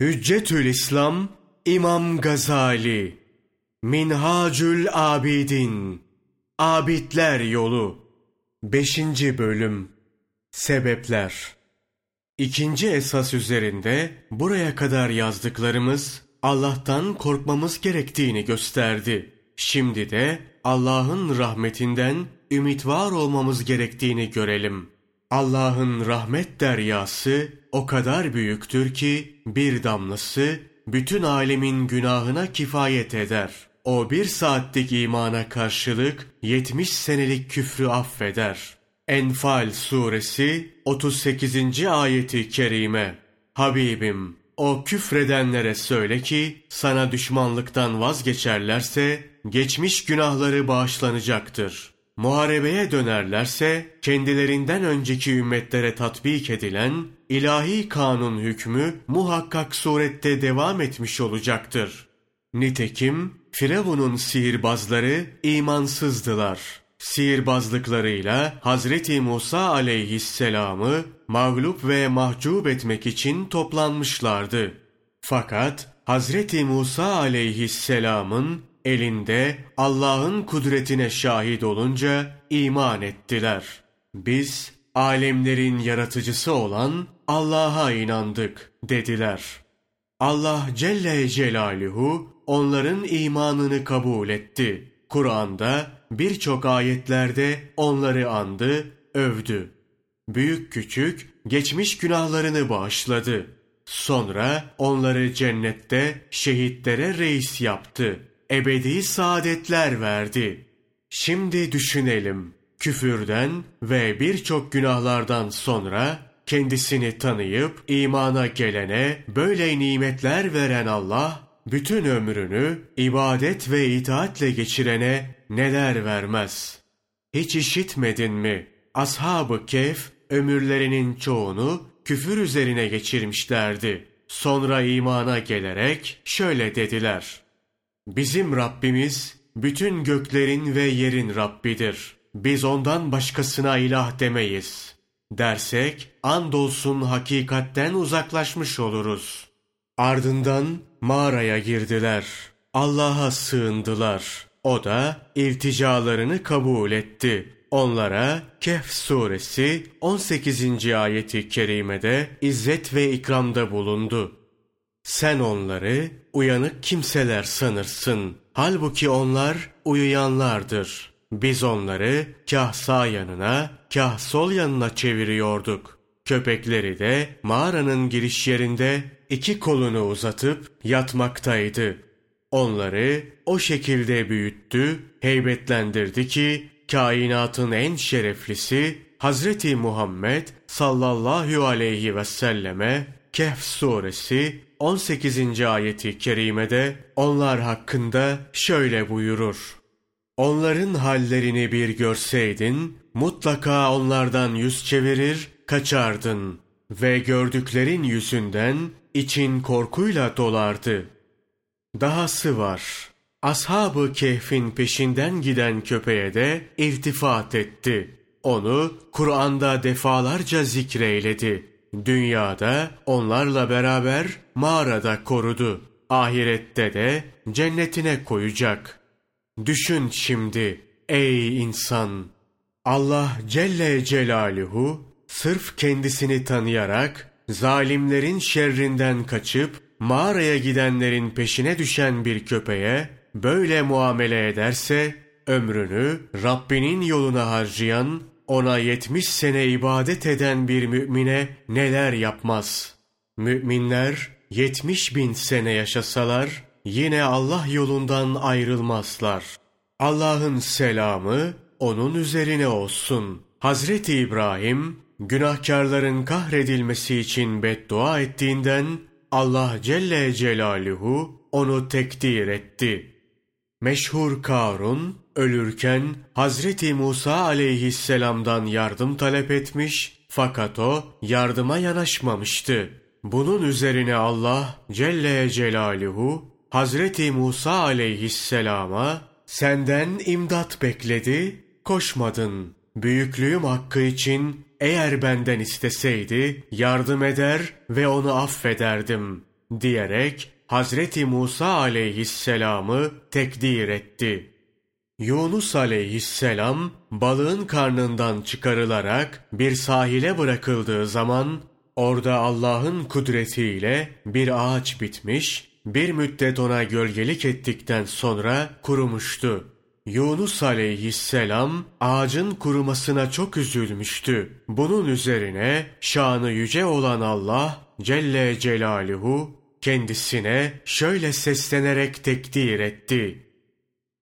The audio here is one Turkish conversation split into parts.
Hüccetül İslam İmam Gazali Minhacül Abidin Abidler Yolu 5. Bölüm Sebepler İkinci esas üzerinde buraya kadar yazdıklarımız Allah'tan korkmamız gerektiğini gösterdi. Şimdi de Allah'ın rahmetinden ümit var olmamız gerektiğini görelim. Allah'ın rahmet deryası o kadar büyüktür ki bir damlası bütün alemin günahına kifayet eder. O bir saatlik imana karşılık 70 senelik küfrü affeder. Enfal suresi 38. ayeti kerime. Habibim o küfredenlere söyle ki sana düşmanlıktan vazgeçerlerse geçmiş günahları bağışlanacaktır. Muharebeye dönerlerse kendilerinden önceki ümmetlere tatbik edilen ilahi kanun hükmü muhakkak surette devam etmiş olacaktır. Nitekim Firavun'un sihirbazları imansızdılar. Sihirbazlıklarıyla Hazreti Musa aleyhisselamı mağlup ve mahcup etmek için toplanmışlardı. Fakat Hazreti Musa aleyhisselamın elinde Allah'ın kudretine şahit olunca iman ettiler. Biz alemlerin yaratıcısı olan Allah'a inandık dediler. Allah Celle Celaluhu onların imanını kabul etti. Kur'an'da birçok ayetlerde onları andı, övdü. Büyük küçük geçmiş günahlarını bağışladı. Sonra onları cennette şehitlere reis yaptı. Ebedi saadetler verdi. Şimdi düşünelim. Küfürden ve birçok günahlardan sonra kendisini tanıyıp imana gelene böyle nimetler veren Allah, bütün ömrünü ibadet ve itaatle geçirene neler vermez? Hiç işitmedin mi? Ashab-ı Kehf ömürlerinin çoğunu küfür üzerine geçirmişlerdi. Sonra imana gelerek şöyle dediler. Bizim Rabbimiz bütün göklerin ve yerin Rabbidir. Biz ondan başkasına ilah demeyiz. Dersek andolsun hakikatten uzaklaşmış oluruz. Ardından mağaraya girdiler. Allah'a sığındılar. O da ilticalarını kabul etti. Onlara Kehf suresi 18. ayeti kerimede izzet ve ikramda bulundu. Sen onları uyanık kimseler sanırsın. Halbuki onlar uyuyanlardır. Biz onları kah sağ yanına, kah sol yanına çeviriyorduk. Köpekleri de mağaranın giriş yerinde iki kolunu uzatıp yatmaktaydı. Onları o şekilde büyüttü, heybetlendirdi ki kainatın en şereflisi Hazreti Muhammed sallallahu aleyhi ve selleme Kehf suresi 18. ayeti kerimede onlar hakkında şöyle buyurur. Onların hallerini bir görseydin, mutlaka onlardan yüz çevirir, kaçardın ve gördüklerin yüzünden için korkuyla dolardı. Dahası var. Ashab-ı Kehf'in peşinden giden köpeğe de irtifat etti. Onu Kur'an'da defalarca zikreyledi. Dünyada onlarla beraber mağarada korudu. Ahirette de cennetine koyacak. Düşün şimdi ey insan. Allah Celle Celaluhu sırf kendisini tanıyarak zalimlerin şerrinden kaçıp mağaraya gidenlerin peşine düşen bir köpeğe böyle muamele ederse ömrünü Rabbinin yoluna harcayan ona yetmiş sene ibadet eden bir mümine neler yapmaz? Müminler yetmiş bin sene yaşasalar yine Allah yolundan ayrılmazlar. Allah'ın selamı onun üzerine olsun. Hazreti İbrahim günahkarların kahredilmesi için beddua ettiğinden Allah Celle Celaluhu onu tekdir etti. Meşhur Karun ölürken Hazreti Musa aleyhisselamdan yardım talep etmiş fakat o yardıma yanaşmamıştı. Bunun üzerine Allah Celle Celaluhu Hazreti Musa aleyhisselama senden imdat bekledi, koşmadın. Büyüklüğüm hakkı için eğer benden isteseydi yardım eder ve onu affederdim. diyerek Hazreti Musa aleyhisselamı tekdir etti. Yunus aleyhisselam balığın karnından çıkarılarak bir sahile bırakıldığı zaman orada Allah'ın kudretiyle bir ağaç bitmiş, bir müddet ona gölgelik ettikten sonra kurumuştu. Yunus aleyhisselam ağacın kurumasına çok üzülmüştü. Bunun üzerine şanı yüce olan Allah Celle Celaluhu kendisine şöyle seslenerek tekdir etti.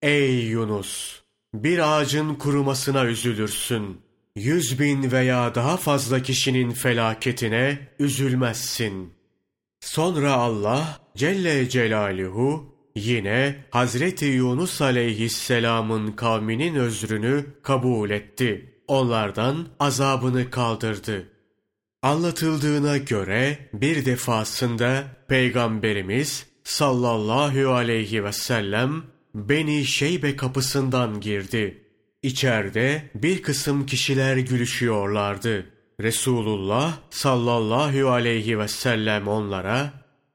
Ey Yunus! Bir ağacın kurumasına üzülürsün. Yüz bin veya daha fazla kişinin felaketine üzülmezsin. Sonra Allah Celle Celaluhu yine Hazreti Yunus aleyhisselamın kavminin özrünü kabul etti. Onlardan azabını kaldırdı. Anlatıldığına göre bir defasında Peygamberimiz sallallahu aleyhi ve sellem Beni Şeybe kapısından girdi. İçeride bir kısım kişiler gülüşüyorlardı. Resulullah sallallahu aleyhi ve sellem onlara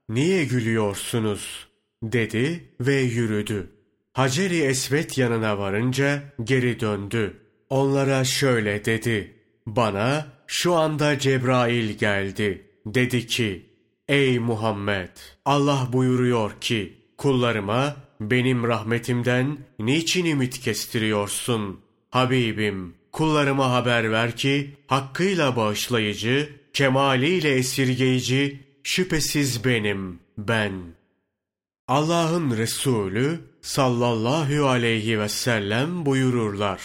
''Niye gülüyorsunuz?'' dedi ve yürüdü. Haceri Esvet yanına varınca geri döndü. Onlara şöyle dedi. Bana şu anda Cebrail geldi. Dedi ki, Ey Muhammed! Allah buyuruyor ki, kullarıma benim rahmetimden niçin ümit kestiriyorsun? Habibim, kullarıma haber ver ki, hakkıyla bağışlayıcı, kemaliyle esirgeyici, şüphesiz benim, ben. Allah'ın Resulü sallallahu aleyhi ve sellem buyururlar.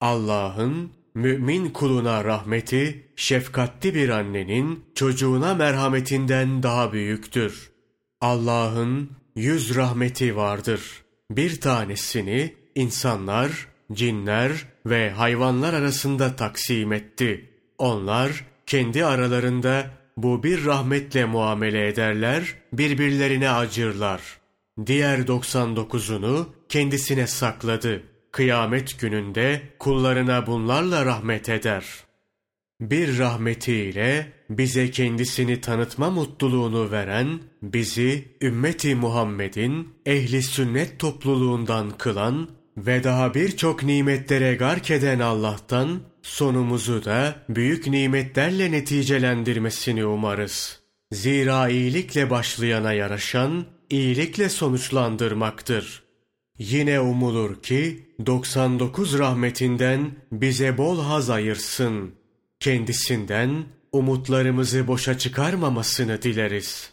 Allah'ın mümin kuluna rahmeti, şefkatli bir annenin çocuğuna merhametinden daha büyüktür. Allah'ın yüz rahmeti vardır. Bir tanesini insanlar, cinler ve hayvanlar arasında taksim etti. Onlar kendi aralarında bu bir rahmetle muamele ederler, birbirlerine acırlar. Diğer 99'unu kendisine sakladı. Kıyamet gününde kullarına bunlarla rahmet eder. Bir rahmetiyle bize kendisini tanıtma mutluluğunu veren, bizi ümmeti Muhammed'in ehli sünnet topluluğundan kılan ve daha birçok nimetlere gark eden Allah'tan sonumuzu da büyük nimetlerle neticelendirmesini umarız. Zira iyilikle başlayana yaraşan iyilikle sonuçlandırmaktır. Yine umulur ki 99 rahmetinden bize bol haz ayırsın. Kendisinden umutlarımızı boşa çıkarmamasını dileriz.